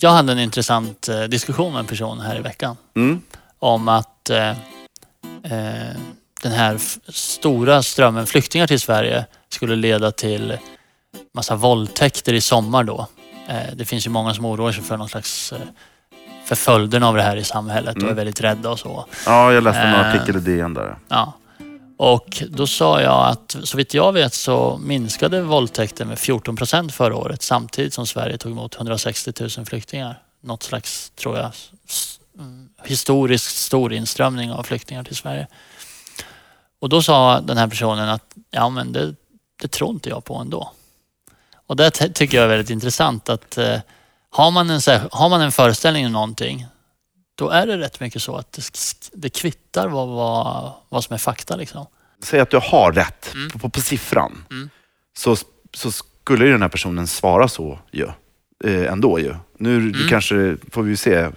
jag hade en intressant eh, diskussion med en person här i veckan Mm. om att eh, eh, den här stora strömmen flyktingar till Sverige skulle leda till massa våldtäkter i sommar då. Eh, det finns ju många som oroar sig för någon slags eh, för följderna av det här i samhället och Mm. är väldigt rädda och så. Ja, jag läste en Eh. artikel i DN där. Ja. Och då sa jag att så vitt jag vet så minskade våldtäkten med 14 procent förra året samtidigt som Sverige tog emot 160 000 flyktingar. Något slags, tror jag, mm, historiskt stor inströmning av flyktingar till Sverige. Och då sa den här personen att ja men det, det tror inte jag på ändå. Och det tycker jag är väldigt intressant att eh, har, man en, har man en föreställning om någonting då är det rätt mycket så att det, det kvittar vad, vad, vad som är fakta. Liksom. Säg att du har rätt Mm. på, på, siffran. Mm. Så, så skulle ju den här personen svara så ju. Eh, ändå ju. Nu det kanske får vi ju se hur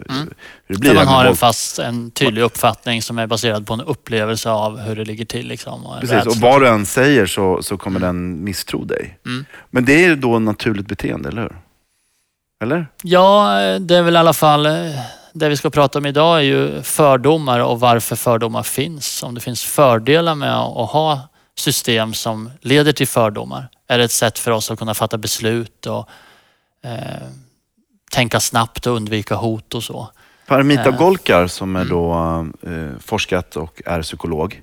det blir. För man har en fast, en tydlig uppfattning som är baserad på en upplevelse av hur det ligger till. Liksom, och Precis, och vad du än säger så, så kommer den misstro dig. Mm. Men det är då naturligt beteende, eller hur? Eller? Ja, det är väl i alla fall eh, det vi ska prata om idag är ju fördomar och varför fördomar finns. Om det finns fördelar med att ha system som leder till fördomar. Är det ett sätt för oss att kunna fatta beslut och eh, tänka snabbt och undvika hot och så. Paramita Eh. Golkar som är Mm. då eh, forskat och är psykolog.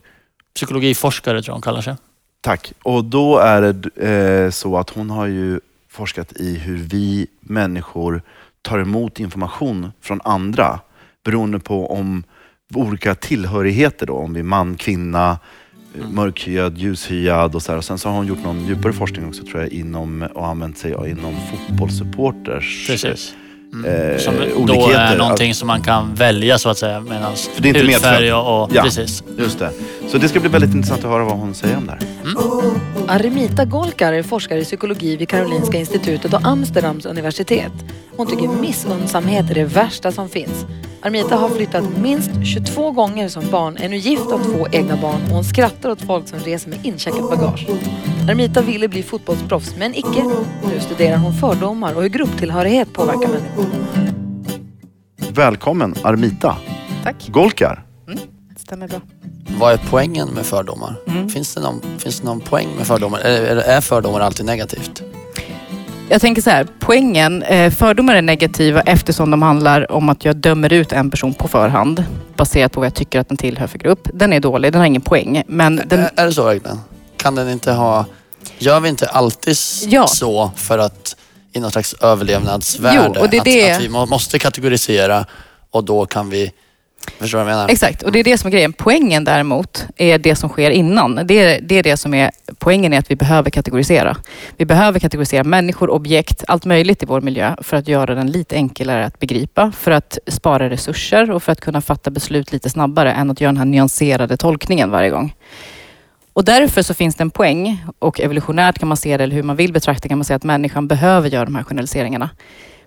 Psykologiforskare tror jag de kallar sig. Tack. Och då är det eh, så att hon har ju forskat i hur vi människor tar emot information från andra beroende på om olika tillhörigheter då, om vi är man, kvinna, eh, mörkhyad, ljushyad och så här. Och sen så har hon gjort någon djupare forskning också tror jag inom och använt sig av inom fotbollssupporters Precis. Mm. eh, Som då är någonting som man kan välja så att säga. Medan det är inte hudfärg och, och Ja. precis. Just det. Så det ska bli väldigt intressant att höra vad hon säger om det här. Arimita Golkar är forskare i psykologi vid Karolinska institutet och Amsterdams universitet. Hon tycker missunnsamhet är det värsta som finns. Arimita har flyttat minst 22 gånger som barn, är nu gift och har två egna barn och hon skrattar åt folk som reser med incheckat bagage. Arimita ville bli fotbollsproffs, men icke. Nu studerar hon fördomar och hur grupptillhörighet påverkar människor. Välkommen Armita Tack. Golkar. Stämmer bra. Vad är poängen med fördomar? Mm. Finns, det någon, finns det någon poäng med fördomar? Är, är fördomar alltid negativt? Jag tänker så här, poängen, eh, fördomar är negativa eftersom de handlar om att jag dömer ut en person på förhand baserat på vad jag tycker att den tillhör för grupp. Den är dålig, den har ingen poäng. Men den, Är, det så verkligen? Kan den inte ha... Gör vi inte alltid Ja. så för att i någon slags överlevnadsvärde? Jo, och det är att, det- att vi må, måste kategorisera och då kan vi... Förstår du vad jag menar? Exakt, och det är det som är grejen. Poängen däremot är det som sker innan. Det är, det är det som är poängen är att vi behöver kategorisera. Vi behöver kategorisera människor, objekt, allt möjligt i vår miljö för att göra den lite enklare att begripa, för att spara resurser och för att kunna fatta beslut lite snabbare än att göra den här nyanserade tolkningen varje gång. Och därför så finns det en poäng och evolutionärt kan man se det, eller hur man vill betrakta kan man säga att människan behöver göra de här generaliseringarna.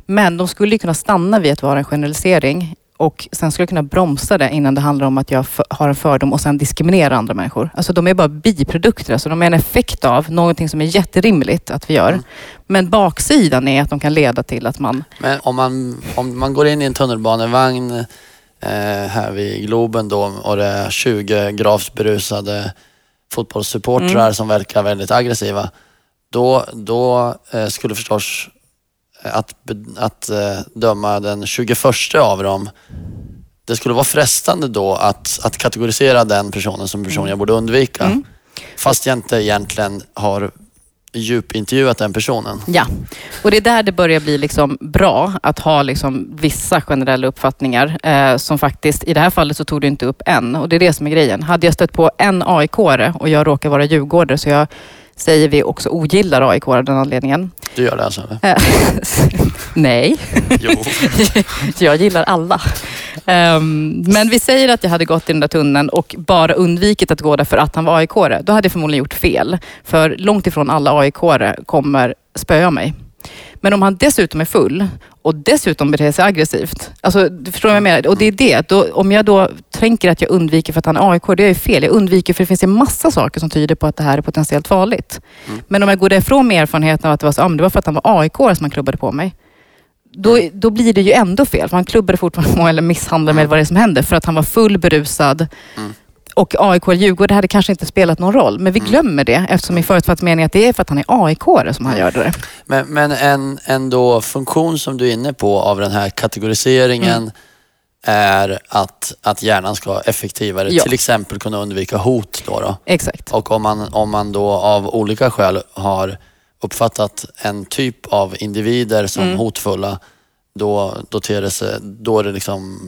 Men de skulle ju kunna stanna vid att vara en generalisering och sen skulle jag kunna bromsa det innan det handlar om att jag har en fördom och sen diskriminera andra människor. Alltså de är bara biprodukter, alltså de är en effekt av någonting som är jätterimligt att vi gör. Mm. Men baksidan är att de kan leda till att man... Men om man, om man går in i en tunnelbanevagn eh, här vid Globen då och det är 20 gravt berusade fotbollssupportrar Mm. som verkar väldigt aggressiva. Då, då eh, skulle förstås att, att eh, döma den 21 av dem det skulle vara frestande då att, att kategorisera den personen som person jag borde undvika. Mm. Fast jag inte egentligen har djupintervjuat den personen. Ja, och det är där det börjar bli liksom bra att ha liksom vissa generella uppfattningar eh, som faktiskt, i det här fallet så tog du inte upp en och det är det som är grejen. Hade jag stött på en aik och jag råkar vara djurgårdare så jag säger vi också ogillar AIK av den anledningen. Du gör det alltså? Eh, Nej, Jo. jag gillar alla. Ehm, men vi säger att jag hade gått i den där tunneln och bara undvikit att gå där för att han var aik Då hade jag förmodligen gjort fel. För långt ifrån alla aik kommer spöa mig. Men om han dessutom är full och dessutom beter sig aggressivt. Alltså, du förstår vad jag menar? Och det är det. Då, om jag då tänker att jag undviker för att han är AIK, det är ju fel. Jag undviker för det finns en massa saker som tyder på att det här är potentiellt farligt. Men om jag går därifrån med erfarenheten av att det var, så, ah, det var för att han var AIK som han klubbade på mig. då, då blir det ju ändå fel. För han klubbade fortfarande mål eller misshandlade med vad det är som händer för att han var full berusad. Mm. Och AIK eller Djurgården hade kanske inte spelat någon roll. Men vi glömmer det eftersom i förutfattad mening att det är för att han är aik som han gör det. Men, men en ändå funktion som du är inne på av den här kategoriseringen Mm. är att, att hjärnan ska effektivare. Ja. Till exempel kunna undvika hot. Då då. Exakt. Och om man, om man då av olika skäl har uppfattat en typ av individer som Mm. hotfulla, då, då, sig, då det liksom,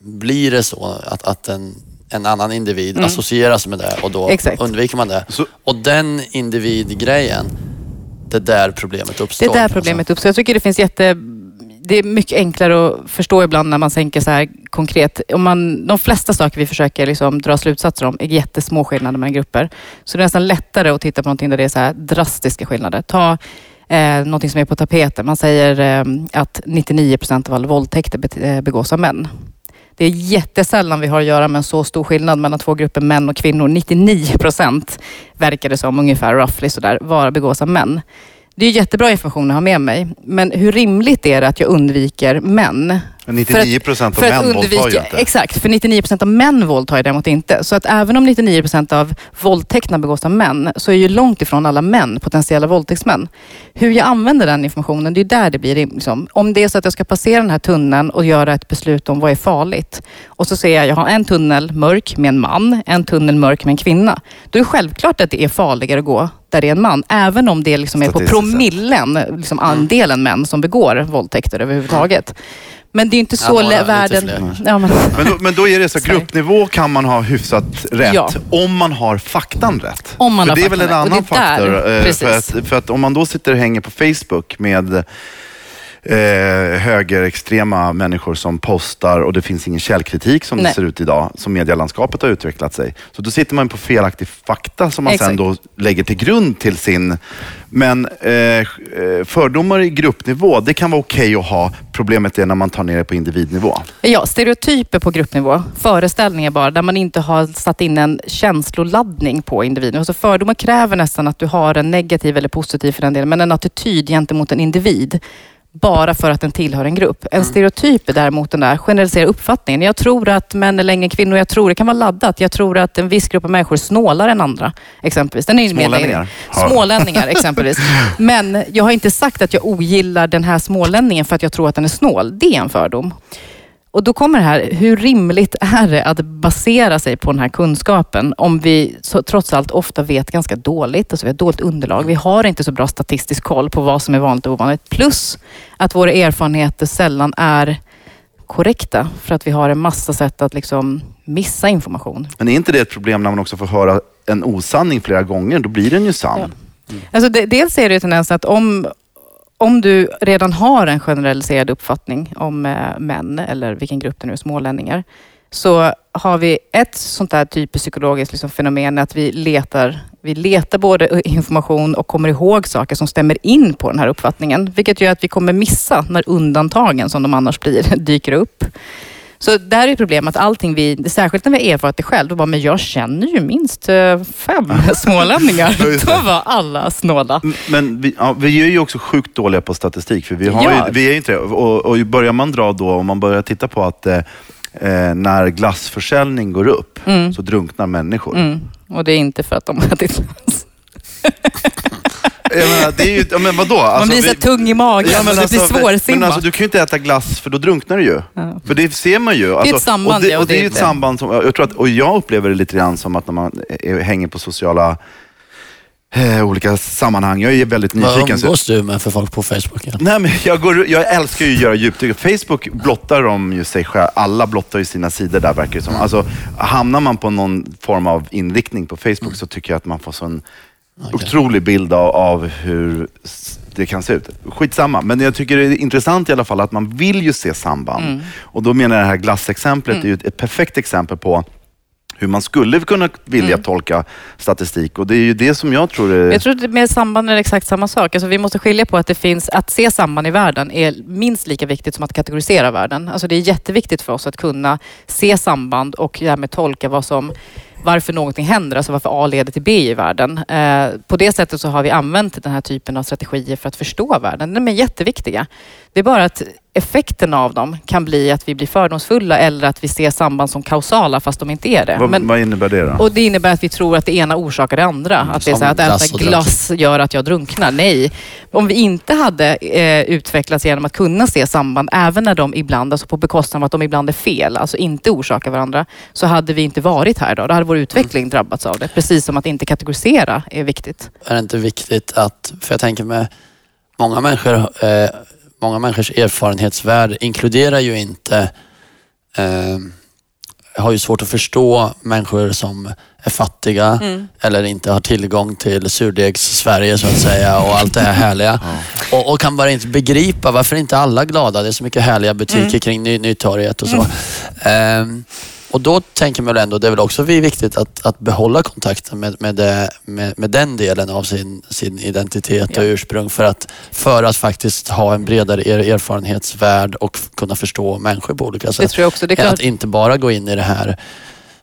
blir det så att, att en, en annan individ Mm. associeras med det och då Exakt. undviker man det. Så- Och den individgrejen, det är där problemet uppstår. Det är där alltså. problemet uppstår. Jag tycker det finns jätte... Det är mycket enklare att förstå ibland när man tänker så här konkret. Om man, de flesta saker vi försöker liksom dra slutsatser om är jättesmå skillnader mellan grupper. Så det är nästan lättare att titta på någonting där det är så här drastiska skillnader. Ta eh, någonting som är på tapeten. Man säger eh, att 99 procent av alla våldtäkter eh, begås av män. Det är jättesällan vi har att göra med en så stor skillnad mellan två grupper män och kvinnor. 99 procent verkar det som ungefär roughly sådär, vara begås av män. Det är jättebra information att ha med mig. Men hur rimligt är det att jag undviker män? 99 procent av För att män våldtar ju undvika, inte. exakt, för 99 procent av män våldtar ju däremot inte. Så att även om 99 procent av våldtäkterna begås av män, så är ju långt ifrån alla män potentiella våldtäktsmän. Hur jag använder den informationen, det är där det blir liksom. Om det är så att jag ska passera den här tunneln och göra ett beslut om vad är farligt. Och så ser jag, jag har en tunnel mörk med en man, en tunnel mörk med en kvinna. Då är det självklart att det är farligare att gå där det är en man. Även om det liksom är på promillen, liksom andelen män som begår våldtäkter överhuvudtaget. Men det är inte så lite världen... Ja, men, Men då, men då är det så, gruppnivå kan man ha hyfsat rätt Ja. om man har faktan rätt. Om man för har det är väl en annan är där, faktor. eh, För att, för att om man då sitter och hänger på Facebook med eh, högerextrema människor som postar och det finns ingen källkritik som det Nej. ser ut idag, som medielandskapet har utvecklat sig. Så då sitter man på felaktig fakta som man sen då lägger till grund till sin... Men eh, eh, fördomar i gruppnivå, det kan vara okej att ha. Problemet är när man tar ner det på individnivå. ja, stereotyper på gruppnivå, föreställningar bara, där man inte har satt in en känsloladdning på individen. Alltså fördomar kräver nästan att du har en negativ eller positiv för den delen, men en attityd gentemot en individ. Bara för att den tillhör en grupp. En stereotyp är däremot den där generaliserade uppfattningen. Jag tror att män är längre än kvinnor. Jag tror, det kan vara laddat. Jag tror att en viss grupp av människor är snålare än andra. Exempelvis. Den är Smålänningar. Ja. Smålänningar exempelvis. Men jag har inte sagt att jag ogillar den här smålänningen för att jag tror att den är snål. Det är en fördom. Och då kommer det här, hur rimligt är det att basera sig på den här kunskapen om vi så, trots allt ofta vet ganska dåligt, alltså vi har dåligt underlag. Vi har inte så bra statistisk koll på vad som är vanligt och ovanligt. Plus att våra erfarenheter sällan är korrekta för att vi har en massa sätt att liksom missa information. Men är inte det ett problem när man också får höra en osanning flera gånger? Då blir den ju sann. Alltså det, dels är det ju tendensen att om, om du redan har en generaliserad uppfattning om eh, män, eller vilken grupp det nu är, smålänningar, så har vi ett sånt där typiskt psykologiskt liksom fenomen att vi letar, vi letar både information och kommer ihåg saker som stämmer in på den här uppfattningen. Vilket gör att vi kommer missa när undantagen som de annars blir dyker upp. Så där är problemet att allting vi, särskilt när vi har erfarit det själv, då bara, men jag känner ju minst eh, fem smålänningar. Då var alla snåla. Men vi, ja, vi är ju också sjukt dåliga på statistik. För vi, har Ja. ju, vi är ju inte det. Och, och börjar man dra då, om man börjar titta på att eh, eh, när glassförsäljning går upp Mm. så drunknar människor. Mm. Och det är inte för att de har ätit glass. Jag menar, det är ju, ja, men vadå? Man Alltså, blir så vi- tung i magen Ja, men det blir alltså, men alltså, du kan ju inte äta glass för då drunknar du ju. Ja. För det ser man ju. Alltså, ett samband, och det, och det är det ju är ett det. samband som, jag tror att, och jag upplever det lite grann som att när man eh, hänger på sociala eh, olika sammanhang. Jag är väldigt Vad nyfiken. Så, umgås du med för folk på Facebook? nej, men jag, går, jag älskar ju att göra djupdyk. Facebook blottar de ju sig själv. Alla blottar ju sina sidor där verkar det som. Alltså, hamnar man på någon form av inriktning på Facebook så tycker jag att man får sån otrolig bild av, av hur det kan se ut. Skitsamma, men jag tycker det är intressant i alla fall att man vill ju se samband. Mm. Och då menar jag det här glassexemplet är ju ett, ett perfekt exempel på hur man skulle kunna vilja Mm. tolka statistik. Och det är ju det som jag tror är... Jag tror att med samband är det exakt samma sak. Alltså vi måste skilja på att det finns, att se samband i världen är minst lika viktigt som att kategorisera världen. Alltså det är jätteviktigt för oss att kunna se samband och därmed tolka vad som varför någonting händer, alltså varför A leder till B i världen. Eh, på det sättet så har vi använt den här typen av strategier för att förstå världen. De är jätteviktiga. Det är bara att effekten av dem kan bli att vi blir fördomsfulla eller att vi ser samband som kausala fast de inte är det. Vad, Men- vad innebär det då? och det innebär att vi tror att det ena orsakar det andra. att det är så här, att glass äta glass gör att jag drunknar. Nej. Om vi inte hade eh, utvecklats genom att kunna se samband, även när de ibland, alltså på bekostnad av att de ibland är fel, alltså inte orsakar varandra, så hade vi inte varit här idag. Då hade vår utveckling drabbats av det. Precis som att inte kategorisera är viktigt. Är det inte viktigt att, för jag tänker med många människor, eh, många människors erfarenhetsvärld inkluderar ju inte, eh, har ju svårt att förstå människor som är fattiga eller inte har tillgång till surdegs-Sverige så att säga och allt det här härliga. Och, och kan bara inte begripa varför inte alla är glada. Det är så mycket härliga butiker kring Ny, Nytorget och så. Ehm, och då tänker man väl ändå, det är väl också vi- viktigt att, att behålla kontakten med, med, det, med, med den delen av sin, sin identitet och Ja. ursprung för att, för att faktiskt ha en bredare er, erfarenhetsvärld och kunna förstå människor på olika Det sätt. tror jag också. Det är klart. Att inte bara gå in i det här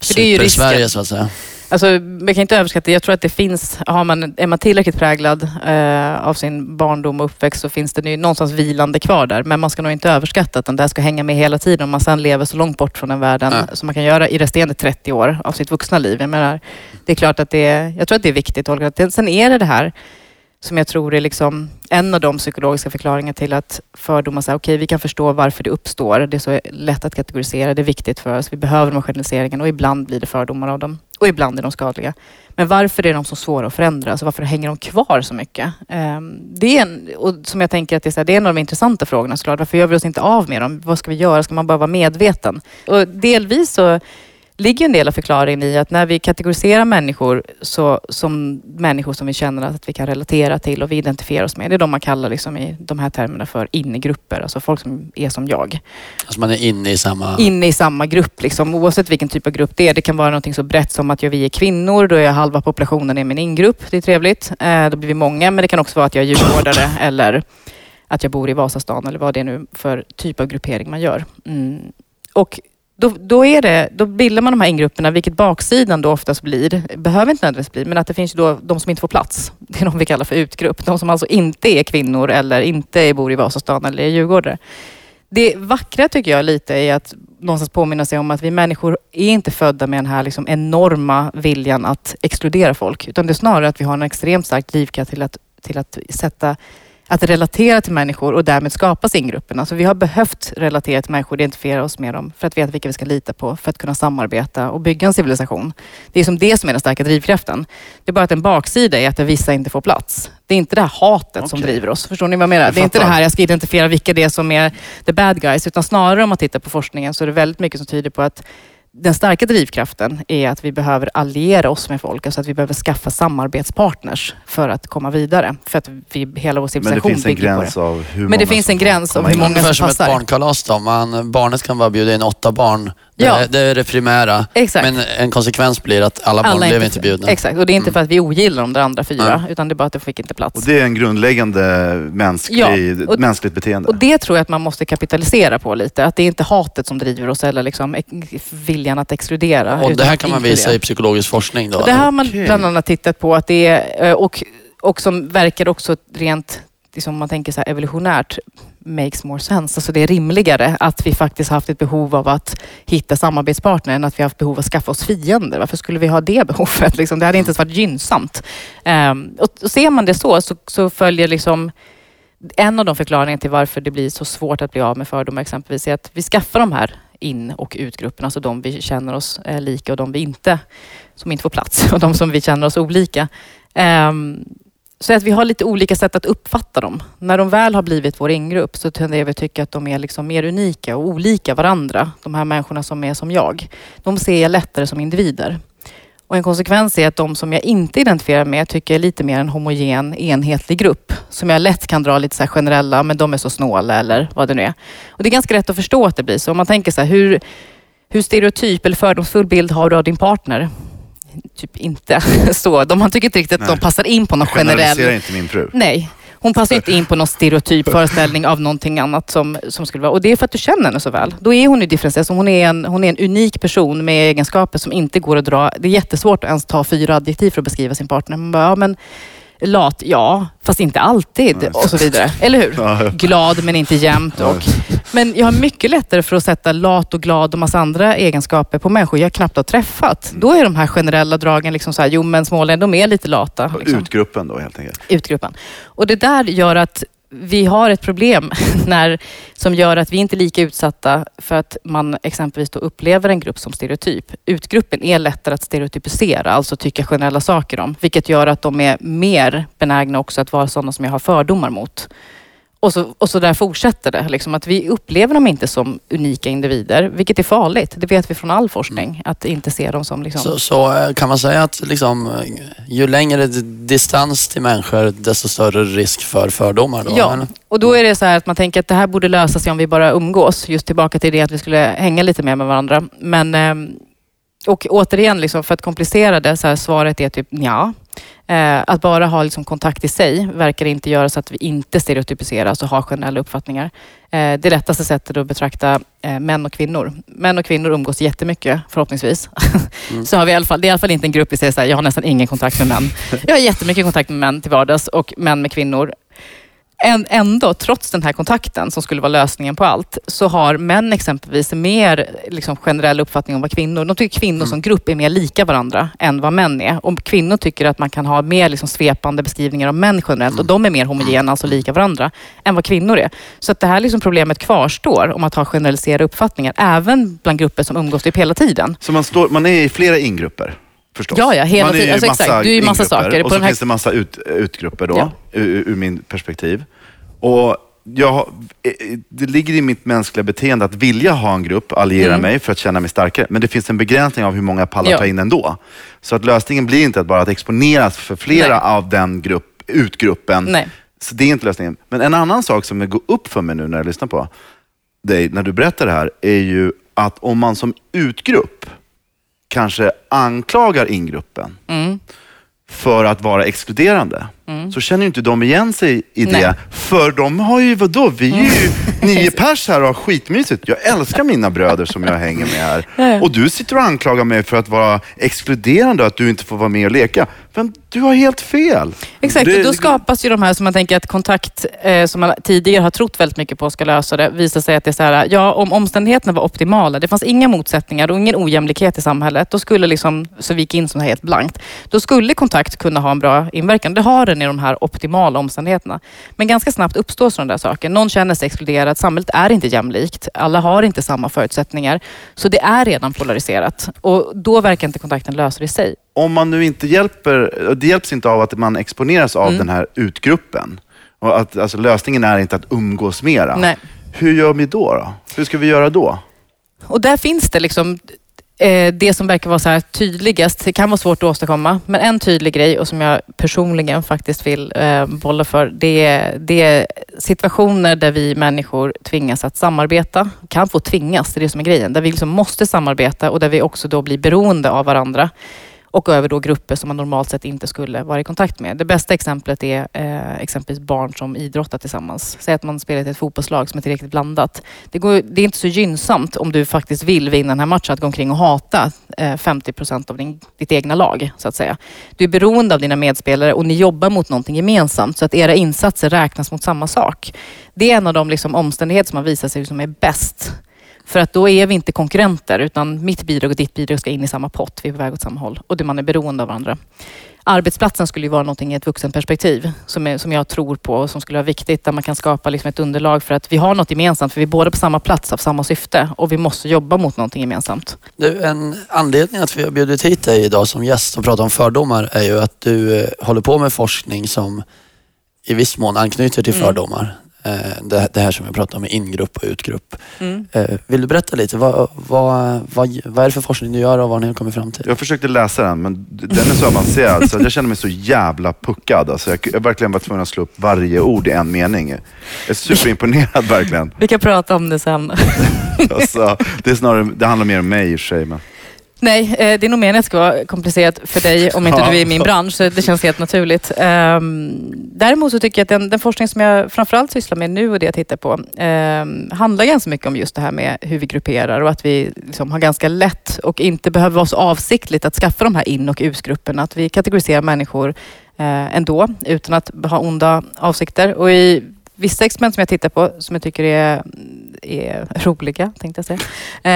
För det är ju super-Sverige risken. så att säga. Alltså, man kan inte överskatta, jag tror att det finns, har man, är man tillräckligt präglad eh, av sin barndom och uppväxt så finns det ju någonstans vilande kvar där. Men man ska nog inte överskatta att den där ska hänga med hela tiden om man sen lever så långt bort från den världen Ja. som man kan göra i resterande 30 år av sitt vuxna liv. Jag menar, det är klart att det är, jag tror att det är viktigt. Olga. Sen är det det här som jag tror är liksom en av de psykologiska förklaringarna till att fördomar, säger okej vi kan förstå varför det uppstår. Det är så lätt att kategorisera, det är viktigt för oss. Vi behöver de här generaliseringarna och ibland blir det fördomar av dem. Och ibland är de skadliga. Men varför är de så svåra att förändra? Alltså varför hänger de kvar så mycket? Ehm, det är en, och som jag tänker att det är, så här, det är en av de intressanta frågorna såklart. Varför gör vi oss inte av med dem? Vad ska vi göra? Ska man bara vara medveten? Och delvis så ligger en del av förklaringen i att när vi kategoriserar människor så, som människor som vi känner att vi kan relatera till och vi identifierar oss med. Det är de man kallar liksom i de här termerna för innegrupper. Alltså folk som är som jag Alltså man är inne i samma... inne i samma grupp, liksom, oavsett vilken typ av grupp det är. Det kan vara någonting så brett som att jag, vi är kvinnor, då är halva populationen i min ingrupp. Det är trevligt. Eh, då blir vi många, men det kan också vara att jag är djurgårdare eller att jag bor i Vasastan eller vad det är nu för typ av gruppering man gör. Mm. Och då, då, är det, då bildar man de här ingrupperna, vilket baksidan då oftast blir, behöver inte nödvändigtvis bli, men att det finns ju då de som inte får plats. Det är de vi kallar för utgrupp. De som alltså inte är kvinnor eller inte bor i Vasastan eller är djurgårdare. Det vackra tycker jag lite är att någonstans påminna sig om att vi människor är inte födda med den här liksom enorma viljan att exkludera folk. Utan det är snarare att vi har en extremt stark drivkraft till att, till att sätta att relatera till människor och därmed skapa singgruppen. Alltså vi har behövt relatera till människor, identifiera oss med dem för att veta vilka vi ska lita på, för att kunna samarbeta och bygga en civilisation. Det är som det som är den starka drivkraften. Det är bara att en baksida är att vissa inte får plats. Det är inte det här hatet som Okej. driver oss. Förstår ni vad jag menar? Jag det är inte det här jag ska identifiera vilka det är som är the bad guys, utan snarare om man tittar på forskningen så är det väldigt mycket som tyder på att den starka drivkraften är att vi behöver alliera oss med folk, alltså att vi behöver skaffa samarbetspartners för att komma vidare. För att vi, hela vår Men det civilisation finns en bygger på gräns det. av hur Men många det finns som en gräns av hur många Ungefär som som ett passar. barnkalas då. Man, barnet kan bara bjuda in åtta barn. Det, Ja. är, det är det primära. Exakt. Men en konsekvens blir att alla barn Alla blev inte bjudna. Exakt, och det är inte Mm. för att vi ogillar de där andra fyra, Nej. utan det är bara att det fick inte plats. Och det är en grundläggande mänsklig, Ja, och- mänskligt beteende. Och det tror jag att man måste kapitalisera på lite. Att det är inte hatet som driver oss eller liksom viljan att exkludera. Och det här kan man visa i psykologisk forskning då? Och det här har man Okej. bland annat tittat på att det är, eh, och, och som verkar också rent, liksom om man tänker så här evolutionärt, makes more sense. Alltså det är rimligare att vi faktiskt haft ett behov av att hitta samarbetspartner än att vi haft behov av att skaffa oss fiender. Varför skulle vi ha det behovet? Liksom, det hade inte ens varit gynnsamt. Um, och, och ser man det så, så, så följer liksom en av de förklaringarna till varför det blir så svårt att bli av med fördomar exempelvis är att vi skaffar de här in och utgrupperna, alltså de vi känner oss eh, lika och de vi inte, som inte får plats och de som vi känner oss olika. Um, så att vi har lite olika sätt att uppfatta dem. När de väl har blivit vår ingrupp så tenderar vi att tycka att de är liksom mer unika och olika varandra. De här människorna som är som jag. De ser jag lättare som individer. Och en konsekvens är att de som jag inte identifierar med tycker jag är lite mer en homogen, enhetlig grupp. Som jag lätt kan dra lite så här generella, men de är så snåla eller vad det nu är. Och det är ganska rätt att förstå att det blir så. Om man tänker så här, hur, hur stereotyp eller fördomsfull bild har du av din partner? Typ inte så. De, man tycker inte riktigt att Nej. de passar in på någon generell... inte min fru. Nej. Hon passar inte in på någon stereotyp föreställning av någonting annat som, som skulle vara. Och det är för att du känner henne så väl. Då är hon ju differentierad. Hon är, en, hon är en unik person med egenskaper som inte går att dra. Det är jättesvårt att ens ta fyra adjektiv för att beskriva sin partner. Man bara, ja, men lat, ja, fast inte alltid och så vidare. Eller hur? Ja. Glad men inte jämt. Och, men jag har mycket lättare för att sätta lat och glad och massa andra egenskaper på människor jag knappt har träffat. Då är de här generella dragen liksom så här, jo men smålänningar, de är lite lata. Liksom Utgruppen då helt enkelt. utgruppen. Och det där gör att vi har ett problem när, som gör att vi inte är lika utsatta för att man exempelvis då upplever en grupp som stereotyp. Utgruppen är lättare att stereotypisera, alltså tycka generella saker om, vilket gör att de är mer benägna också att vara sådana som jag har fördomar mot. Och så, och så där fortsätter det. Liksom, att vi upplever dem inte som unika individer, vilket är farligt. Det vet vi från all forskning, att inte se dem som... Liksom, Så, så eh, kan man säga att liksom, eh, ju längre distans till människor, desto större risk för fördomar? Då, Ja, eller? och då är det så här att man tänker att det här borde lösa sig om vi bara umgås. Just tillbaka till det att vi skulle hänga lite mer med varandra. Men, ehm, och återigen, liksom, för att komplicera det, så här, svaret är typ ja. Eh, att bara ha liksom, kontakt i sig verkar inte göra så att vi inte stereotypiseras och har generella uppfattningar. Eh, det lättaste sättet att betrakta eh, män och kvinnor. Män och kvinnor umgås jättemycket, förhoppningsvis. så har vi i alla fall, det är i alla fall inte en grupp vi säger så här, jag har nästan ingen kontakt med män. Jag har jättemycket kontakt med män till vardags och män med kvinnor. Än- Ändå, trots den här kontakten som skulle vara lösningen på allt, så har män exempelvis mer liksom, generell uppfattning om vad kvinnor... De tycker kvinnor som grupp är mer lika varandra än vad män är. Och kvinnor tycker att man kan ha mer liksom, svepande beskrivningar av män generellt och de är mer homogena, alltså lika varandra, än vad kvinnor är. Så att det här liksom, problemet kvarstår om att ha generaliserade uppfattningar, även bland grupper som umgås typ hela tiden. Så man, står, man är i flera ingrupper förstås? Ja, ja, hela tiden. Alltså, exakt. Du är ju massa saker. På Och så den här- finns det massa ut, utgrupper då, Ja. ur, ur min perspektiv. Och jag, det ligger i mitt mänskliga beteende att vilja ha en grupp, alliera mig för att känna mig starkare. Men det finns en begränsning av hur många jag pallar Ja. ta in ändå. Så att lösningen blir inte att bara att exponeras för flera Nej. av den grupp, utgruppen. Nej. Så det är inte lösningen. Men en annan sak som går upp för mig nu när jag lyssnar på dig, när du berättar det här, är ju att om man som utgrupp kanske anklagar ingruppen Mm. för att vara exkluderande, så känner ju inte de igen sig i det. Nej. Mm. För de har ju, vadå, vi är ju nio pers här och har skitmysigt. Jag älskar mina bröder som jag hänger med här. Och du sitter och anklagar mig för att vara exkluderande och att du inte får vara med och leka. Men du har helt fel. Exakt, Det- och då skapas ju de här som man tänker att kontakt, eh, som man tidigare har trott väldigt mycket på ska lösa det, visar sig att det är så här, ja om omständigheterna var optimala, det fanns inga motsättningar och ingen ojämlikhet i samhället, då skulle liksom, så vi gick in som helt blankt, då skulle kontakt kunna ha en bra inverkan. Det har den i de här optimala omständigheterna. Men ganska snabbt uppstår sådana där saker. Någon känner sig exkluderad, samhället är inte jämlikt, alla har inte samma förutsättningar. Så det är redan polariserat och då verkar inte kontakten lösa det i sig. Om man nu inte hjälper, det hjälps inte av att man exponeras Mm. av den här utgruppen. Och att, alltså, lösningen är inte att umgås mera. Nej. Hur gör vi då, då? Hur ska vi göra då? Och där finns det liksom eh, det som verkar vara så här tydligast. Det kan vara svårt att åstadkomma, men en tydlig grej och som jag personligen faktiskt vill eh, bolla för, det är, det är situationer där vi människor tvingas att samarbeta. Kan få tvingas, det är det som är grejen. Där vi liksom måste samarbeta och där vi också då blir beroende av varandra och över då grupper som man normalt sett inte skulle vara i kontakt med. Det bästa exemplet är eh, exempelvis barn som idrottar tillsammans. Säg att man spelar i ett fotbollslag som är tillräckligt blandat. Det, går, det är inte så gynnsamt om du faktiskt vill vinna den här matchen att gå omkring och hata eh, 50 procent av din, ditt egna lag, så att säga. Du är beroende av dina medspelare och ni jobbar mot någonting gemensamt så att era insatser räknas mot samma sak. Det är en av de liksom, omständigheter som har visat sig som är bäst. För att då är vi inte konkurrenter utan mitt bidrag och ditt bidrag ska in i samma pott. Vi är på väg åt samma håll och det man är beroende av varandra. Arbetsplatsen skulle ju vara någonting i ett vuxenperspektiv som, är, som jag tror på och som skulle vara viktigt där man kan skapa liksom ett underlag för att vi har något gemensamt för vi är båda på samma plats av samma syfte och vi måste jobba mot någonting gemensamt. Du, en anledning att vi har bjudit hit dig idag som gäst och pratar om fördomar är ju att du eh, håller på med forskning som i viss mån anknyter till Mm. fördomar. Eh, det, det här som vi pratar om med ingrupp och utgrupp. Mm. Eh, vill du berätta lite? Vad, vad, vad, vad är det för forskning du gör och vad ni har kommit fram till? Jag försökte läsa den, men den är så avancerad så jag känner mig så jävla puckad. Alltså, jag jag har verkligen varit tvungen att slå upp varje ord i en mening. Jag är superimponerad verkligen. Vi kan prata om det sen. Alltså, det, är snarare, det handlar mer om mig i och för sig. Men. Nej, eh, det är nog meningen att det ska vara komplicerat för dig om inte Ja. du är i min bransch. Så det känns helt naturligt. Ehm, Däremot så tycker jag att den, den forskning som jag framförallt sysslar med nu och det jag tittar på ehm, handlar ganska mycket om just det här med hur vi grupperar och att vi liksom har ganska lätt och inte behöver vara så avsiktligt att skaffa de här in och ut-grupperna. Att vi kategoriserar människor eh, ändå utan att ha onda avsikter. Och i vissa experiment som jag tittar på som jag tycker är, är roliga, tänkte jag säga,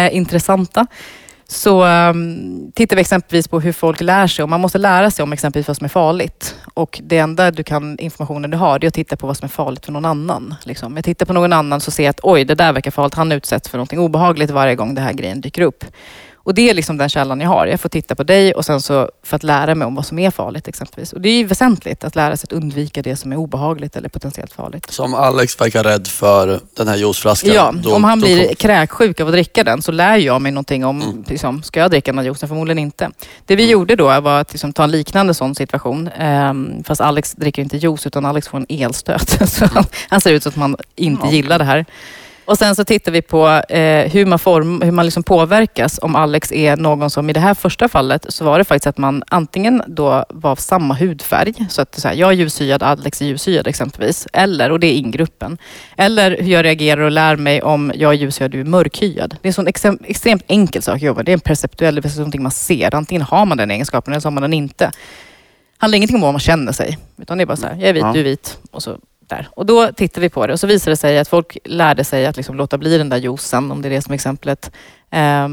eh, intressanta, så um, tittar vi exempelvis på hur folk lär sig. Och man måste lära sig om exempelvis vad som är farligt. Och det enda du kan, informationen du har, det är att titta på vad som är farligt för någon annan. Liksom. Jag tittar på någon annan så ser jag att oj, det där verkar farligt. Han utsätts för någonting obehagligt varje gång det här grejen dyker upp. Och det är liksom den källan jag har. Jag får titta på dig och sen så för att lära mig om vad som är farligt exempelvis. Och det är ju väsentligt att lära sig att undvika det som är obehagligt eller potentiellt farligt. Så om Alex verkar rädd för den här juiceflaskan. Ja, då, om han blir kom- kräksjuk av att dricka den så lär jag mig någonting om, Mm. liksom, ska jag dricka den här juicen? Förmodligen inte. Det vi gjorde då var att liksom, ta en liknande sån situation. ehm, fast Alex dricker inte juice utan Alex får en elstöt. så han, han ser ut som att man inte Ja. gillar det här. Och sen så tittar vi på eh, hur man, form, hur man liksom påverkas om Alex är någon som, i det här första fallet, så var det faktiskt att man antingen då var av samma hudfärg, så att så här, jag är ljushyad, Alex är ljushyad exempelvis, eller, och det är ingruppen. Eller hur jag reagerar och lär mig om jag är ljushyad du är mörkhyad. Det är en sån extremt enkel sak att jobba. Det är en perceptuell, det är någonting man ser. Antingen har man den egenskapen eller så har man den inte. Det handlar ingenting om vad man känner sig, utan det är bara så här, jag är vit, Ja. du är vit. Och så där. Och då tittar vi på det och så visar det sig att folk lärde sig att liksom låta bli den där juicen, om det är det som är exemplet, eh,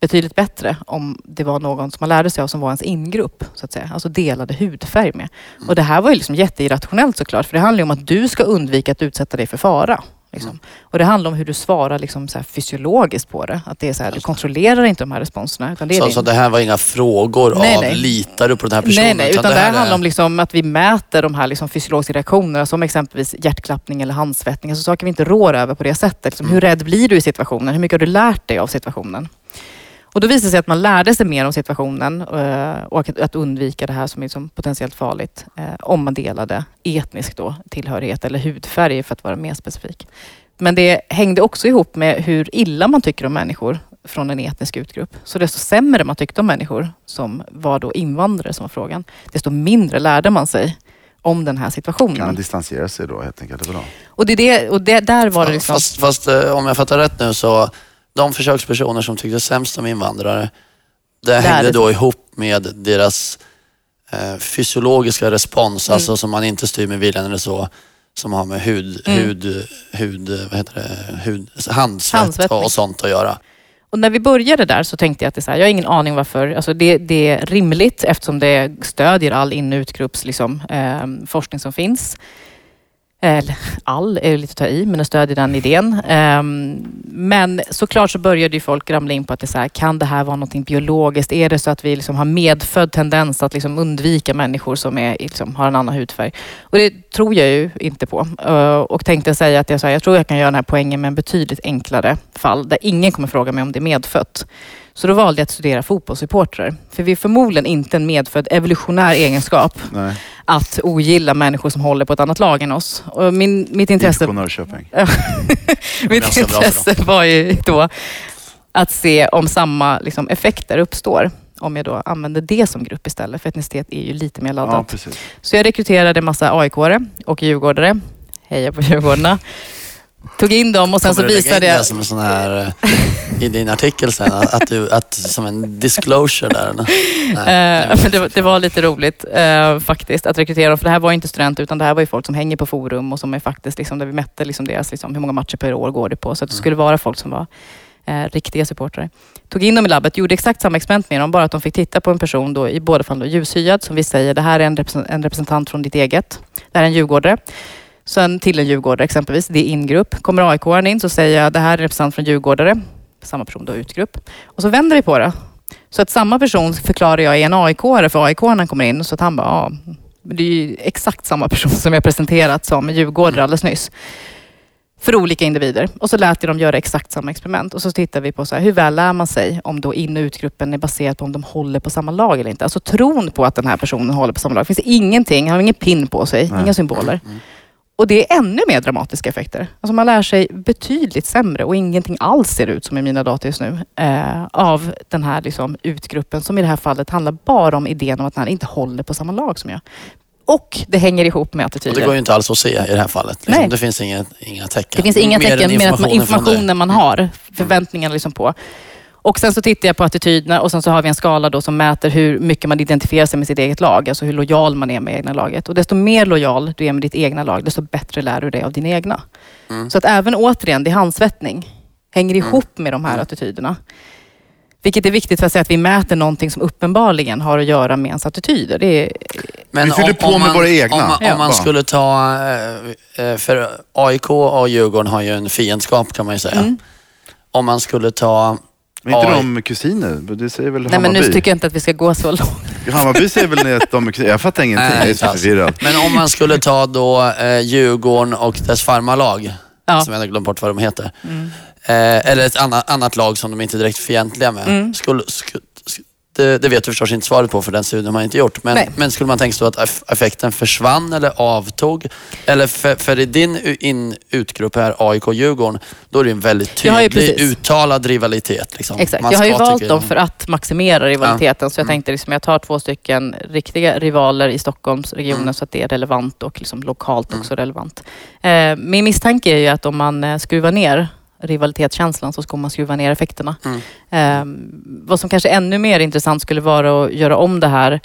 betydligt bättre om det var någon som man lärde sig av som var ens ingrupp, så att säga. Alltså delade hudfärg med. Och det här var ju liksom jätteirrationellt såklart, för det handlar ju om att du ska undvika att utsätta dig för fara. Liksom. Och det handlar om hur du svarar liksom så här fysiologiskt på det. Att det är så här, du kontrollerar inte de här responserna. Utan det är Så, din- så det här var inga frågor Nej, av nej. litar du på den här personen? Nej, nej, utan, det här är- handlar om liksom att vi mäter de här liksom fysiologiska reaktionerna som exempelvis hjärtklappning eller handsvettning. Alltså saker vi inte rår över på det sättet. Liksom, hur rädd blir du i situationen? Hur mycket har du lärt dig av situationen? Och då visade det sig att man lärde sig mer om situationen eh, och att, undvika det här som är som potentiellt farligt eh, om man delade etnisk då, tillhörighet eller hudfärg för att vara mer specifik. Men det hängde också ihop med hur illa man tycker om människor från en etnisk utgrupp. Så desto sämre man tyckte om människor som var då invandrare som var frågan, desto mindre lärde man sig om den här Kan situationen. man distansera sig då helt enkelt? Det är bra. Och, det, är det, och det, där var det liksom... Fast, fast eh, om jag fattar rätt nu så, de försökspersoner som tyckte sämst om invandrare, det hängde sig. då ihop med deras eh, fysiologiska respons, Mm. alltså som man inte styr med viljan eller så, som har med hud, Mm. hud, hud, vad heter det, hud, handsvett och, sånt att göra. Och när vi började där så tänkte jag att det är så här, jag har ingen aning varför. Alltså det, det är rimligt eftersom det stödjer all in och utgrupps liksom, eh, forskning som finns. Eller all är lite att ta i, men jag stödjer den idén. Ehm, men såklart så började ju folk ramla in på att det är så här, kan det här vara någonting biologiskt? Är det så att vi liksom har medfödd tendens att liksom undvika människor som är, liksom, har en annan hudfärg? Och det tror jag ju inte på. Och tänkte säga att jag, så här, jag tror jag kan göra den här poängen med en betydligt enklare fall, där ingen kommer fråga mig om det är medfött. Så då valde jag att studera fotbollssupportrar. För vi är förmodligen inte en medfödd evolutionär egenskap Nej, att ogilla människor som håller på ett annat lag än oss. Och min, mitt intresse, Norrköping. mitt för intresse var ju då att se om samma liksom, effekter uppstår om jag då använder det som grupp istället. För etnicitet är ju lite mer laddat. Ja. Så jag rekryterade massa AIK-are och djurgårdare. Heja på Djurgårdarna. Tog in dem och sen så Kommer du lägga visade in jag... det som en sån här, eh, i din artikel sen, att, du, att, som en disclosure där? Nej, men det, var- det var lite roligt eh, faktiskt att rekrytera dem. För det här var inte studenter utan det här var ju folk som hänger på forum och som är faktiskt liksom, där vi mätte liksom deras, liksom, hur många matcher per år går det på. Så att det skulle vara folk som var eh, riktiga supportrar. Tog in dem i labbet, gjorde exakt samma experiment med dem, bara att de fick titta på en person då, i båda fall då, ljushyad, som vi säger, det här är en representant från ditt eget. Det här är en djurgårdare. Sen till en djurgårdare exempelvis, det är ingrupp. Kommer aik in så säger jag, det här är en representant från djurgårdare. Samma person då, utgrupp. Och så vänder vi på det. Så att samma person förklarar jag är en aik för aik när han kommer in. Så att han bara, ja, det är ju exakt samma person som jag presenterat som djurgårdare alldeles nyss. För olika individer. Och så lät jag dem göra exakt samma experiment. Och så tittar vi på så här, hur väl lär man sig om då in och utgruppen är baserat på om de håller på samma lag eller inte. Alltså tron på att den här personen håller på samma lag. Det finns ingenting, han har ingen pin på sig, Nej. inga symboler. Mm. Och det är ännu mer dramatiska effekter. Alltså man lär sig betydligt sämre och ingenting alls ser ut som i mina data just nu eh, av den här liksom, utgruppen som i det här fallet handlar bara om idén om att den inte håller på samma lag som jag. Och det hänger ihop med Och attityder. det går ju inte alls att se i det här fallet. Liksom. Nej. Det finns inga, inga tecken. Det finns inga Mer tecken mer än informationen informationen man har, förväntningarna liksom på. Och sen så tittar jag på attityderna och sen så har vi en skala då som mäter hur mycket man identifierar sig med sitt eget lag, alltså hur lojal man är med egna laget. Och desto mer lojal du är med ditt egna lag, desto bättre lär du dig av dina egna. Mm. Så att även återigen, det är handsvettning. Hänger ihop med de här attityderna. Vilket är viktigt för att säga att vi mäter någonting som uppenbarligen har att göra med ens attityder. Det är, Men Vi fyller på med våra egna. Om man, Ja. om man skulle ta... eh, För AIK och Djurgården har ju en fiendskap kan man ju säga. Mm. Om man skulle ta... Men inte Oj. de kusiner? Det säger väl nej men Hammarby? nu tycker jag inte att vi ska gå så långt. Hammarby säger väl att de är kusiner? Jag fattar ingenting. Nej, jag är så förvirrad. Men om man skulle ta då eh, Djurgården och dess farmarlag, Ja. som jag har glömt bort vad de heter. Mm. Eh, eller ett annat, annat lag som de inte är direkt fientliga med. Mm. Skulle, sku, sk- det, det vet du förstås inte svaret på för den studien har man inte gjort. Men, Nej. men skulle man tänka sig att eff- effekten försvann eller avtog? Eller för, för i din in, utgrupp här, AIK och Djurgården, då är det en väldigt tydlig uttalad rivalitet. Liksom. Exakt. Man Jag har ju valt dem för att maximera rivaliteten. Så jag Mm. tänkte liksom, jag tar två stycken riktiga rivaler i Stockholmsregionen Mm. så att det är relevant och liksom lokalt också relevant. Eh, min misstanke är ju att om man eh, skruvar ner rivalitetskänslan så ska man skruva ner effekterna. Mm. Eh, vad som kanske ännu mer intressant skulle vara att göra om det här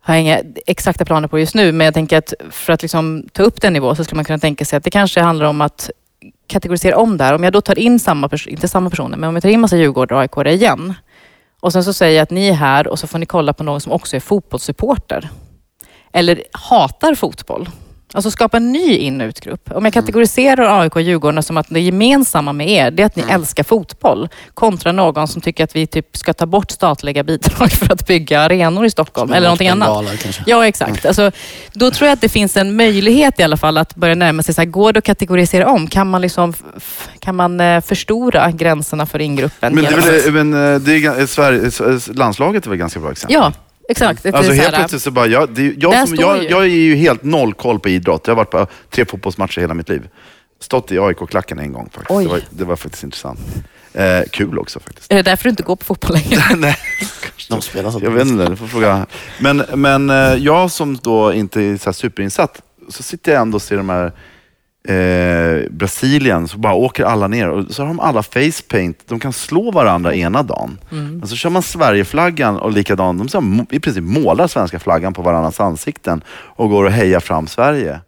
har jag inga exakta planer på just nu, men jag tänker att för att liksom ta upp den nivå så skulle man kunna tänka sig att det kanske handlar om att kategorisera om det här. Om jag då tar in samma inte samma personer, men om jag tar in massa Djurgårdare och AIK igen och sen så säger jag att ni är här och så får ni kolla på någon som också är fotbollssupporter. Eller hatar fotboll. Alltså skapa en ny in och utgrupp. Om jag kategoriserar AIK och Djurgården som att det gemensamma med er, det är att ni älskar fotboll. Kontra någon som tycker att vi typ ska ta bort statliga bidrag för att bygga arenor i Stockholm. Eller någonting annat. Kanske. Ja, exakt. Alltså, då tror jag att det finns en möjlighet i alla fall att börja närma sig, så här, går det att kategorisera om? Kan man, liksom, kan man eh, förstora gränserna för ingruppen? Men, det är väl, men eh, det är, gan- Sverige, landslaget är väl ganska bra exempel? Ja, exakt. Det är Alltså så helt plötsligt så bara, jag, det, jag, som, jag, ju. jag är ju helt noll koll på idrott. Jag har varit på tre fotbollsmatcher hela mitt liv. Stått i AIK-klacken en gång faktiskt. Det var, det var faktiskt intressant. Eh, kul också faktiskt. Är det därför du inte går på fotboll längre? Nej, De spelar så jag vet inte, du får fråga. Men, men eh, jag som då inte är så här superinsatt, så sitter jag ändå och ser de här eh, Brasilien, så bara åker alla ner och så har de alla facepaint. De kan slå varandra ena dagen. Mm. Men så kör man Sverigeflaggan och likadant. De så i princip målar svenska flaggan på varandras ansikten och går och hejar fram Sverige.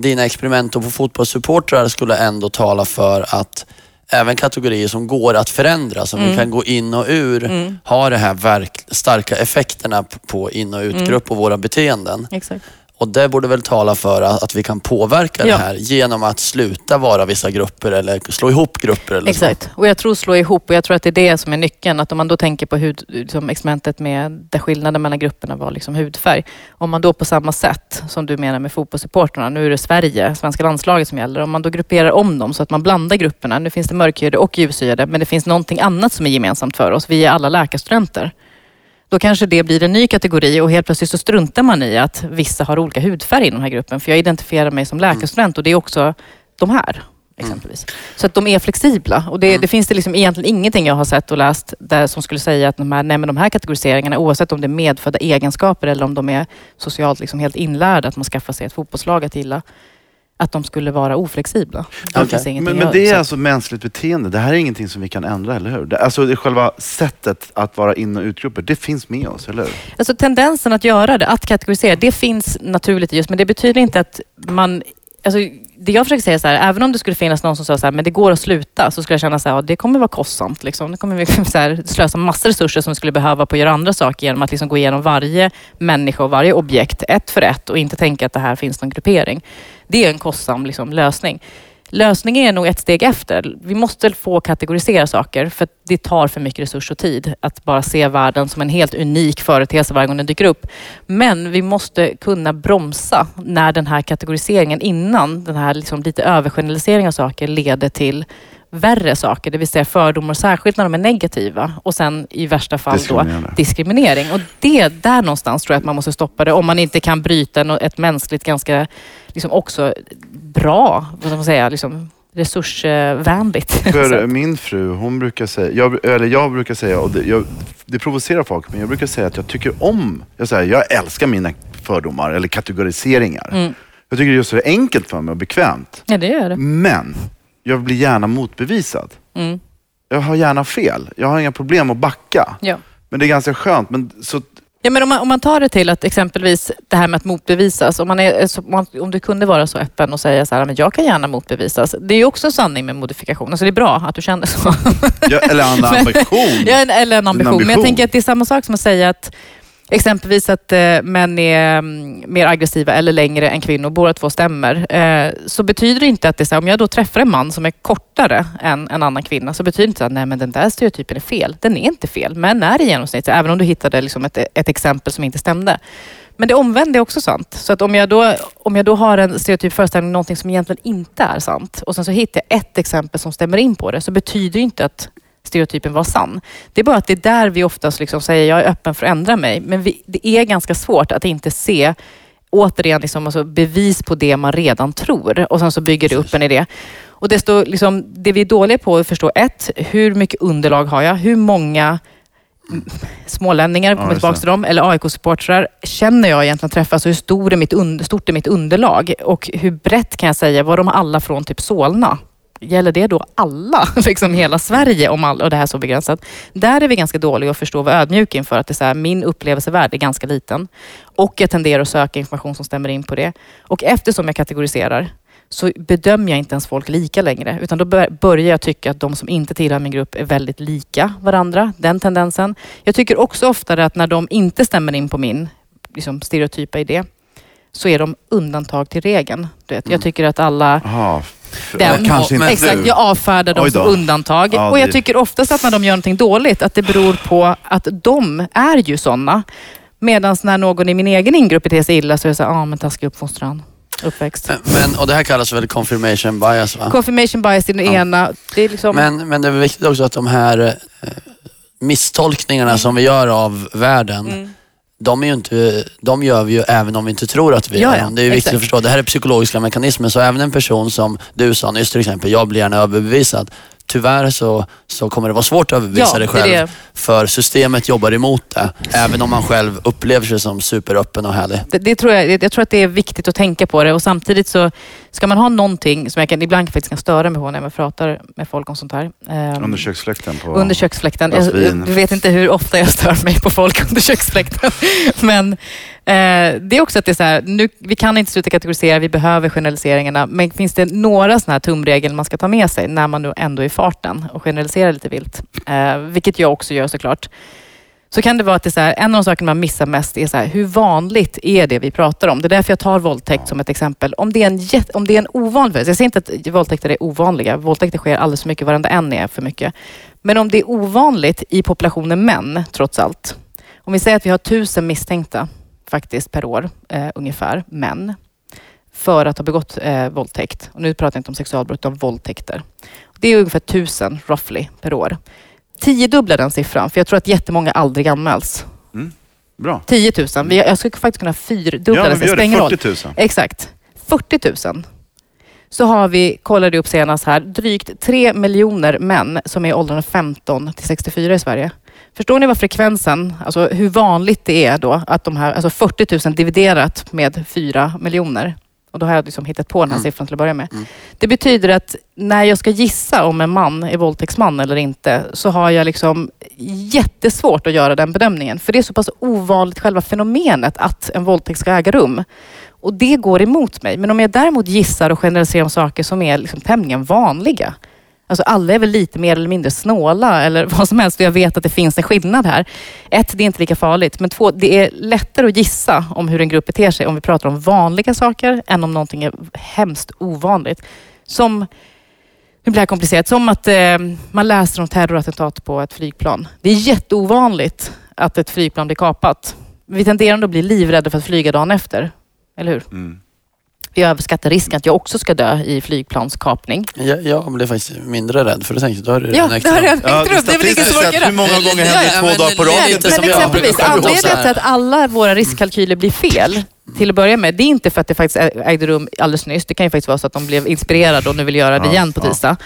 dina experiment på fotbollssupportrar skulle ändå tala för att även kategorier som går att förändra, som vi kan gå in och ur, Mm. har de här starka effekterna på in och utgrupp och våra beteenden. Exakt. Och det borde väl tala för att, vi kan påverka Ja. det här genom att sluta vara vissa grupper eller slå ihop grupper. Eller Exakt. Och jag tror slå ihop och jag tror att det är det som är nyckeln. Att om man då tänker på hud, liksom experimentet med där skillnaden mellan grupperna var liksom hudfärg. Om man då på samma sätt som du menar med fotbollssupportrarna, nu är det Sverige, svenska landslaget som gäller. Om man då grupperar om dem så att man blandar grupperna. Nu finns det mörkhyade och ljushyade, men det finns någonting annat som är gemensamt för oss. Vi är alla läkarstudenter. Då kanske det blir en ny kategori och helt plötsligt så struntar man i att vissa har olika hudfärg i den här gruppen. För jag identifierar mig som läkarstudent och det är också de här exempelvis. Så att de är flexibla. Och det, det finns det liksom egentligen ingenting jag har sett och läst där som skulle säga att de här, nej, de här kategoriseringarna, oavsett om det är medfödda egenskaper eller om de är socialt liksom helt inlärda, att man skaffar sig ett fotbollslag att gilla, att de skulle vara oflexibla. Ingenting Men, men det är så- alltså mänskligt beteende. Det här är ingenting som vi kan ändra, eller hur? Det, alltså det själva sättet att vara in och utgrupper, det finns med oss, eller hur? Alltså tendensen att göra det, att kategorisera, det finns naturligt i just, men det betyder inte att man... Alltså, det jag försöker säga är så här, även om det skulle finnas någon som sa så här, men det går att sluta, så skulle jag känna så här, ja, det kommer vara kostsamt. Liksom. Det kommer vi så här, slösa massor resurser som vi skulle behöva på att göra andra saker genom att liksom gå igenom varje människa och varje objekt ett för ett och inte tänka att det här finns någon gruppering. Det är en kostsam liksom, lösning. Lösningen är nog ett steg efter. Vi måste få kategorisera saker för det tar för mycket resurs och tid att bara se världen som en helt unik företeelse varje gång den dyker upp. Men vi måste kunna bromsa när den här kategoriseringen innan den här liksom lite övergeneraliseringen av saker leder till värre saker, det vill säga fördomar, särskilt när de är negativa och sen i värsta fall då Diskriminerande. diskriminering. Och det, där någonstans tror jag att man måste stoppa det om man inte kan bryta ett mänskligt ganska, liksom också bra, vad ska man säga, liksom resursvänligt. För min fru, hon brukar säga, jag, eller jag brukar säga, och det, jag, det provocerar folk, men jag brukar säga att jag tycker om, jag, säger, jag älskar mina fördomar eller kategoriseringar. Mm. Jag tycker det är så enkelt för mig och bekvämt. Ja, det gör det. Men jag blir gärna motbevisad. Mm. Jag har gärna fel. Jag har inga problem att backa. Ja. Men det är ganska skönt. Men så, Ja, men om, man, om man tar det till att exempelvis det här med att motbevisas. Om, man är, om du kunde vara så öppen och säga så här, men jag kan gärna motbevisas. Det är också en sanning med modifikation. Alltså det är bra att du känner så. jag, eller en ambition. Ja, en- eller en ambition. Men jag ambition. tänker att det är samma sak som att säga att exempelvis att eh, män är mm, mer aggressiva eller längre än kvinnor, båda två stämmer. Eh, så betyder det inte att det är så här, om jag då träffar en man som är kortare än en annan kvinna, så betyder det inte att nej, men den där stereotypen är fel. Den är inte fel. Män är i genomsnitt, även om du hittade liksom ett, ett exempel som inte stämde. Men det omvända är också sant. Så att om jag då, om jag då har en stereotyp föreställning, någonting som egentligen inte är sant, och sen så hittar jag ett exempel som stämmer in på det, så betyder det inte att stereotypen var sann. Det är bara att det är där vi oftast liksom säger, jag är öppen för att ändra mig. Men vi, det är ganska svårt att inte se återigen liksom, alltså bevis på det man redan tror och sen så bygger det upp en idé. Och desto, liksom, det vi är dåliga på att förstå, ett, hur mycket underlag har jag? Hur många smålänningar, kommer just tillbaka till dem, eller AIK-supportrar känner jag egentligen träffas? Och hur stor är mitt stort är mitt underlag? Och hur brett kan jag säga, var de alla från typ Solna? Gäller det då alla, liksom hela Sverige, om all, och det här är så begränsat? Där är vi ganska dåliga att förstå och vara ödmjuka inför att det är så här, min upplevelsevärld är ganska liten. Och jag tenderar att söka information som stämmer in på det. Och eftersom jag kategoriserar så bedömer jag inte ens folk lika längre. Utan då bör- börjar jag tycka att de som inte tillhör min grupp är väldigt lika varandra. Den tendensen. Jag tycker också oftare att när de inte stämmer in på min liksom, stereotypa idé så är de undantag till regeln. Du vet, Jag tycker att alla Jaha, f- den, kanske inte exakt, du. jag avfärdar dem som undantag. Ja, och jag det- tycker oftast att när de gör någonting dåligt, att det beror på att de är ju sådana. Medan när någon i min egen ingrupp beter sig illa så är det så här, ah, men taskig uppfostran, uppväxt. Men, och det här kallas väl confirmation bias va? Confirmation bias i den Ja. ena. Det är liksom... Men, men det är viktigt också att de här eh, misstolkningarna som vi gör av världen, Mm. De, är ju inte, de gör vi ju även om vi inte tror att vi Ja, ja. Det är viktigt exakt. att förstå. Det här är psykologiska mekanismer. Så även en person som du sa nyss till exempel, jag blir gärna överbevisad. Tyvärr så, så kommer det vara svårt att överbevisa Ja, dig det själv. det. För systemet jobbar emot det. Även om man själv upplever sig som superöppen och härlig. Det, det tror jag, jag tror att det är viktigt att tänka på det och samtidigt så ska man ha någonting som jag kan, ibland faktiskt kan störa mig på när jag pratar med folk om sånt här. Ehm, Under köksfläkten på... Under köksfläkten. Jag, jag vet inte hur ofta jag stör mig på folk under köksfläkten. Men eh, det är också att det är så här, nu, vi kan inte sluta kategorisera, vi behöver generaliseringarna. Men finns det några sådana här tumregler man ska ta med sig när man nu ändå är i farten och generaliserar lite vilt? Eh, vilket jag också gör såklart. Så kan det vara att det är så här, en av de saker man missar mest är så här, hur vanligt är det vi pratar om? Det är därför jag tar våldtäkt som ett exempel. Om det är en, jätt, om det är en ovanlig, jag säger inte att våldtäkter är ovanliga. Våldtäkter sker alldeles för mycket, varenda en är för mycket. Men om det är ovanligt i populationen män, trots allt. Om vi säger att vi har tusen misstänkta faktiskt per år, eh, ungefär, män, för att ha begått eh, våldtäkt. Och nu pratar jag inte om sexualbrott, utan våldtäkter. Det är ungefär tusen, roughly, per år. Tiodubbla den siffran, för jag tror att jättemånga aldrig anmäls. Bra. 10 000. Vi, jag skulle faktiskt kunna fyrdubbla Ja, den, men vi gör det. roll. 40 000. Exakt. 40 000. Så har vi, kollade upp senast här, drygt 3 miljoner män som är i åldrarna 15 till 64 i Sverige. Förstår ni vad frekvensen, alltså hur vanligt det är då att de här, alltså 40 000 dividerat med 4 miljoner. Och då har jag liksom hittat på den här Mm. siffran till att börja med. Mm. Det betyder att när jag ska gissa om en man är våldtäktsman eller inte, så har jag liksom jättesvårt att göra den bedömningen. För det är så pass ovanligt själva fenomenet att en våldtäkt ska äga rum. Och det går emot mig. Men om jag däremot gissar och generaliserar om saker som är liksom tämligen vanliga. Alltså alla är väl lite mer eller mindre snåla eller vad som helst och jag vet att det finns en skillnad här. Ett, det är inte lika farligt. Men två, det är lättare att gissa om hur en grupp beter sig om vi pratar om vanliga saker än om någonting är hemskt ovanligt. Som, nu blir det här komplicerat, som att eh, man läser om terrorattentat på ett flygplan. Det är jätteovanligt att ett flygplan blir kapat. Vi tenderar ändå att bli livrädda för att flyga dagen efter. Eller hur? Mm. Vi överskattar risken att jag också ska dö i flygplanskapning. Jag, jag blev faktiskt mindre rädd för det tänkte jag, då har det Ja, det har redan Ja, ägt rum. Det är väl att sett, göra. hur många gånger Ja, händer det ja, två dagar på som Men exempelvis, anledningen till att alla våra riskkalkyler blir fel till att börja med, det är inte för att det faktiskt ägde rum alldeles nyss. Det kan ju faktiskt vara så att de blev inspirerade och nu vill göra det Ja, igen på ja. tisdag.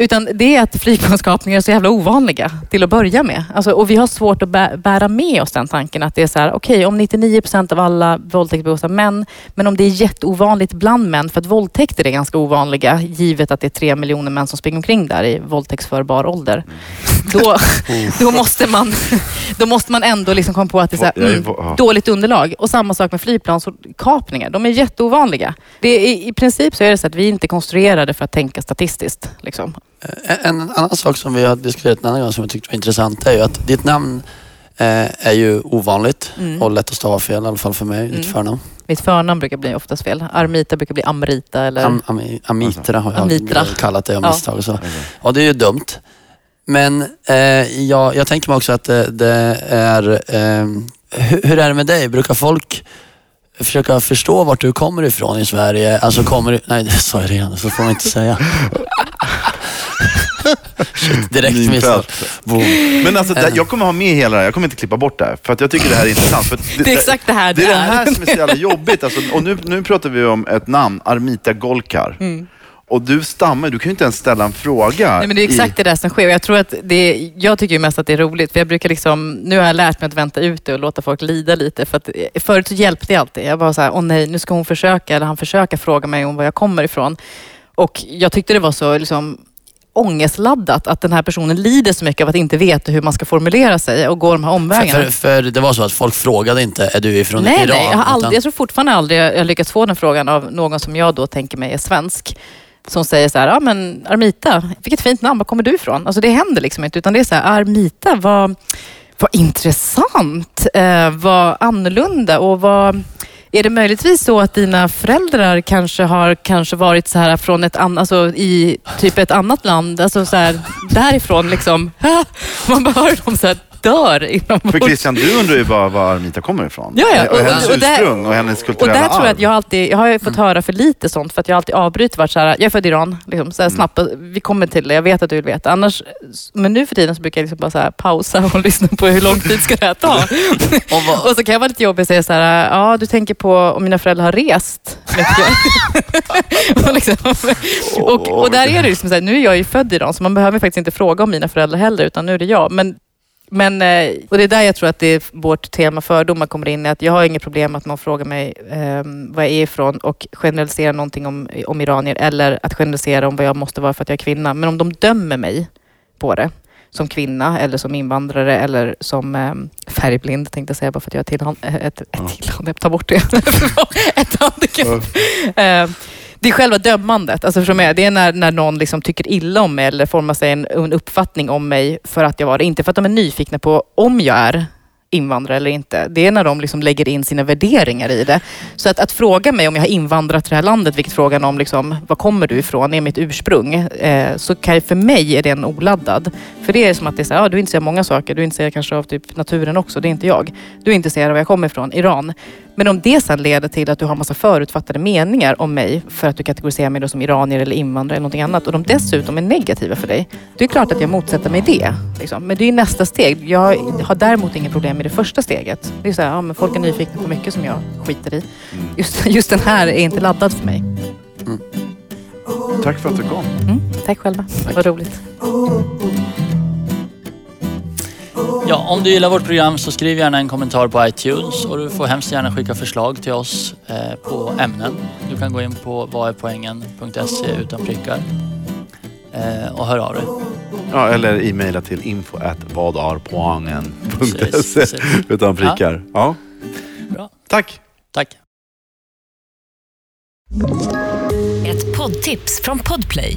Utan det är att flygplanskapningar är så jävla ovanliga till att börja med. Alltså, och vi har svårt att bä- bära med oss den tanken att det är så här, okej om 99 procent av alla våldtäkter begås av män, men om det är jätteovanligt bland män, för att våldtäkter är ganska ovanliga, givet att det är tre miljoner män som springer omkring där i våldtäktsförbar ålder. Då, då, måste man, då måste man ändå liksom komma på att det är så här, mm, dåligt underlag. Och samma sak med flygplanskapningar. De är jätteovanliga. Det är, i, I princip så är det så att vi inte är konstruerade för att tänka statistiskt. Liksom. En, en annan sak som vi har diskuterat en annan gång som jag tyckte var intressant är ju att ditt namn eh, är ju ovanligt Mm. och lätt att stava fel, i alla fall för mig, ditt förnamn. Mitt förnamn brukar bli oftast fel. Armita brukar bli Amrita eller... Am, am, Amitra har jag Amitra. kallat det av Ja. misstag. Och, så. och det är ju dumt. Men eh, jag, jag tänker mig också att det, det är... Eh, hur, hur är det med dig? Brukar folk försöka förstå vart du kommer ifrån i Sverige? Alltså kommer du... Nej, det sa jag redan. Så får man inte säga. Shit, direkt missat. Men alltså, det, jag kommer ha med hela det här. Jag kommer inte klippa bort det här. För att jag tycker det här är intressant. För att Det är exakt det här Det är det det är. här som är så jävla jobbigt. Alltså, och nu, nu pratar vi om ett namn, Armita Golkar. Mm. Och du stammar, du kan ju inte ens ställa en fråga. Nej, men det är exakt det där som sker. Jag, tror att det jag tycker ju mest att det är roligt. För jag brukar liksom, nu har jag lärt mig att vänta ut det och låta folk lida lite. För att, förut så hjälpte jag alltid. Jag var så här, åh nej, nu ska hon försöka, eller han försöka fråga mig om var jag kommer ifrån. Och jag tyckte det var så liksom, ångestladdat att den här personen lider så mycket av att inte veta hur man ska formulera sig och gå de här För, omvägarna. för, för det var så att folk frågade inte, är du ifrån Nej, Iran? nej jag, har aldrig, Utan- jag tror fortfarande aldrig jag lyckats få den frågan av någon som jag då tänker mig är svensk. Som säger så här, ja men Armita, vilket fint namn, var kommer du ifrån? Alltså det händer liksom inte, utan det är så här, Armita, vad, vad intressant, eh, vad annorlunda och vad... Är det möjligtvis så att dina föräldrar kanske har kanske varit så här från ett annat, alltså i typ ett annat land, alltså så här därifrån liksom, man bara hör dem så här dör inombords. För Christian, du undrar ju bara var Armita kommer ifrån. Ja, ja. Och, Och- hennes och där- ursprung och hennes Och kulturella där tror jag arv. att jag alltid, jag har ju fått höra för lite sånt för att jag alltid avbryter varit så här, jag är född i Iran, liksom, så här, snabbt, vi kommer till det, jag vet att du vill veta. Annars, men nu för tiden så brukar jag liksom bara så här, pausa och lyssna på hur lång tid ska det här ta? Och och så kan jag vara lite jobbig och säga så här, ja du tänker på om mina föräldrar har rest och, liksom, och, och där är det liksom så här, nu är jag ju född i Iran så man behöver faktiskt inte fråga om mina föräldrar heller utan nu är det jag. Men men, eh, och det är där jag tror att det är vårt tema fördomar kommer in. Att jag har inget problem att någon frågar mig eh, var jag är ifrån och generaliserar någonting om, om iranier eller att generalisera om vad jag måste vara för att jag är kvinna. Men om de dömer mig på det som kvinna eller som invandrare eller som eh, färgblind tänkte jag säga bara för att jag har tillhåll, ett, ett tillhåll, ta bort det. ett handikapp. Eh, det är själva dömandet. Alltså för mig, det är när, när någon liksom tycker illa om mig eller formar sig en, en uppfattning om mig för att jag var det. Inte för att de är nyfikna på om jag är invandrare eller inte. Det är när de liksom lägger in sina värderingar i det. Så att, att fråga mig om jag har invandrat till det här landet, vilket frågan om liksom, var kommer du ifrån, är mitt ursprung, eh, så kan, för mig är den oladdad. För det är som att det är så här, ja, du är intresserad av många saker. Du är intresserad kanske av typ naturen också, det är inte jag. Du är intresserad av var jag kommer ifrån, Iran. Men om det sen leder till att du har massa förutfattade meningar om mig för att du kategoriserar mig då som iranier eller invandrare eller någonting annat och de dessutom är negativa för dig. Det är klart att jag motsätter mig det. Liksom. Men det är nästa steg. Jag har däremot inget problem med det första steget. Det är så här, ja, men folk är nyfikna på mycket som jag skiter i. Just, just den här är inte laddad för mig. Tack för att du kom. Mm, tack själva. Vad roligt. Ja, om du gillar vårt program så skriv gärna en kommentar på iTunes och du får hemskt gärna skicka förslag till oss eh, på ämnen. Du kan gå in på vadärpoängen.se utan prickar eh, och hör av dig. Ja, eller e-maila till info vadarpoangen.se utan prickar. Ja. Bra. Tack. Tack. Ett poddtips från Podplay.